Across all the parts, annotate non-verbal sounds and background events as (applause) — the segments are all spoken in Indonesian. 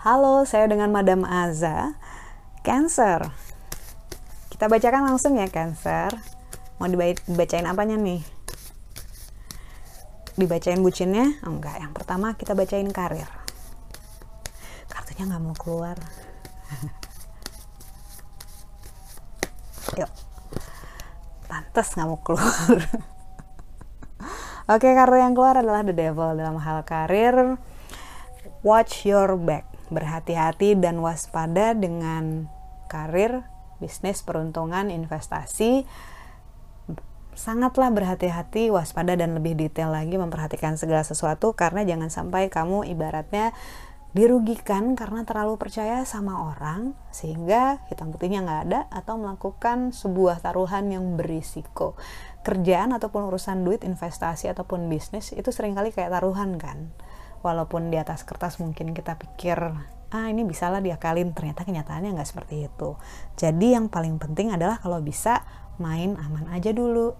Halo, saya dengan Madam Aza. Cancer. Kita bacakan langsung ya Cancer. Mau dibacain apanya nih? Dibacain bucinnya? Enggak, yang pertama kita bacain karir. Kartunya nggak mau keluar. (laughs) Yuk. Pantas nggak mau keluar. (laughs) Oke, kartu yang keluar adalah The Devil dalam hal karir. Watch your back berhati-hati dan waspada dengan karir, bisnis, peruntungan, investasi. Sangatlah berhati-hati, waspada dan lebih detail lagi memperhatikan segala sesuatu karena jangan sampai kamu ibaratnya dirugikan karena terlalu percaya sama orang sehingga hitam putihnya nggak ada atau melakukan sebuah taruhan yang berisiko. Kerjaan ataupun urusan duit investasi ataupun bisnis itu sering kali kayak taruhan kan. Walaupun di atas kertas mungkin kita pikir ah ini bisalah diakalin. Ternyata kenyataannya nggak seperti itu. Jadi yang paling penting adalah kalau bisa main aman aja dulu.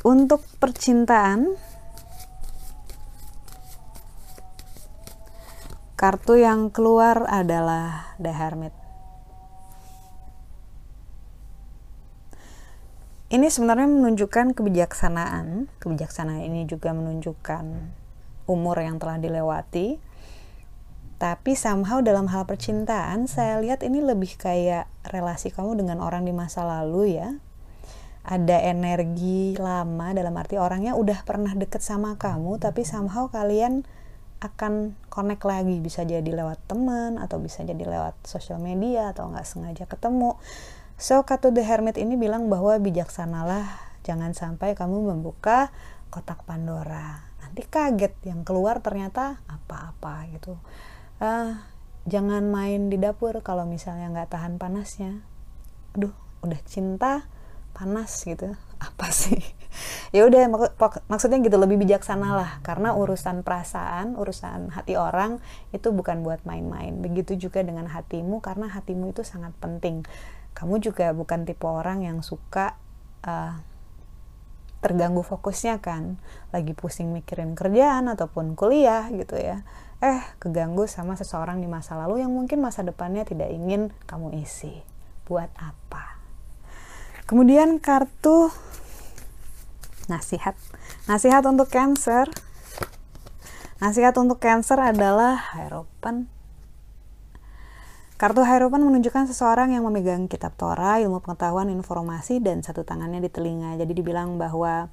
Untuk percintaan kartu yang keluar adalah The Hermit. Ini sebenarnya menunjukkan kebijaksanaan. Kebijaksanaan ini juga menunjukkan umur yang telah dilewati. Tapi somehow dalam hal percintaan saya lihat ini lebih kayak relasi kamu dengan orang di masa lalu ya. Ada energi lama dalam arti orangnya udah pernah deket sama kamu tapi somehow kalian akan connect lagi. Bisa jadi lewat teman atau bisa jadi lewat sosial media atau nggak sengaja ketemu. So kata The Hermit ini bilang bahwa bijaksanalah jangan sampai kamu membuka kotak Pandora. Nanti kaget yang keluar ternyata apa-apa gitu. Uh, jangan main di dapur kalau misalnya nggak tahan panasnya. Aduh udah cinta panas gitu. (laughs) Apa sih ya udah mak maksudnya gitu lebih bijaksana lah. Karena urusan perasaan urusan hati orang itu bukan buat main-main. Begitu juga dengan hatimu karena hatimu itu sangat penting. Kamu juga bukan tipe orang yang suka uh, terganggu fokusnya kan. Lagi pusing mikirin kerjaan ataupun kuliah gitu ya. Eh keganggu sama seseorang di masa lalu yang mungkin masa depannya tidak ingin kamu isi. Buat apa? Kemudian kartu nasihat nasihat untuk cancer nasihat untuk cancer adalah harapan Kartu Hierophant menunjukkan seseorang yang memegang kitab Torah, ilmu pengetahuan, informasi, dan satu tangannya di telinga. Jadi dibilang bahwa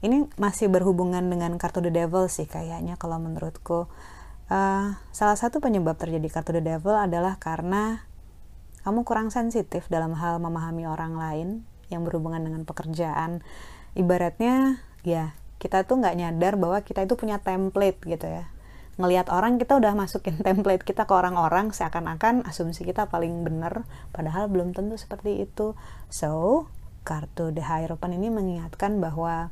ini masih berhubungan dengan kartu The Devil sih kayaknya kalau menurutku. Uh, salah satu penyebab terjadi kartu The Devil adalah karena kamu kurang sensitif dalam hal memahami orang lain yang berhubungan dengan pekerjaan. Ibaratnya ya kita tuh nggak nyadar bahwa kita itu punya template gitu ya. Ngelihat orang kita udah masukin (laughs) template kita ke orang-orang seakan-akan asumsi kita paling benar padahal belum tentu seperti itu. So kartu The Hierophant ini mengingatkan bahwa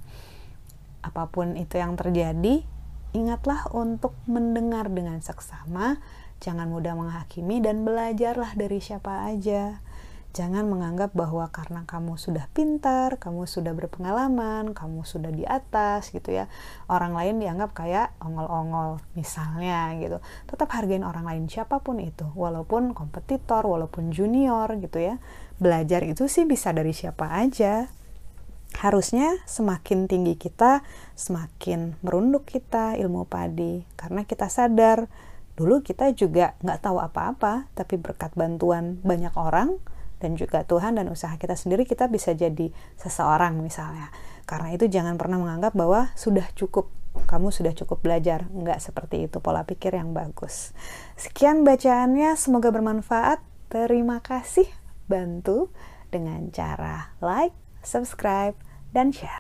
apa pun itu yang terjadi ingatlah untuk mendengar dengan seksama jangan mudah menghakimi dan belajarlah dari siapa aja Jangan menganggap bahwa karena kamu sudah pintar, kamu sudah berpengalaman, kamu sudah di atas gitu ya. Orang lain dianggap kayak ongol-ongol misalnya gitu. Tetap hargain orang lain siapa pun itu, walaupun kompetitor, walaupun junior gitu ya. Belajar itu sih bisa dari siapa aja. Harusnya semakin tinggi kita, semakin merunduk kita ilmu padi. Karena kita sadar, dulu kita juga nggak tahu apa-apa, tapi berkat bantuan banyak orang, dan juga Tuhan dan usaha kita sendiri kita bisa jadi seseorang misalnya. Karena itu jangan pernah menganggap bahwa sudah cukup kamu sudah cukup belajar. nggak seperti itu pola pikir yang bagus. Sekian bacaannya, semoga bermanfaat. Terima kasih bantu dengan cara like, subscribe, dan share.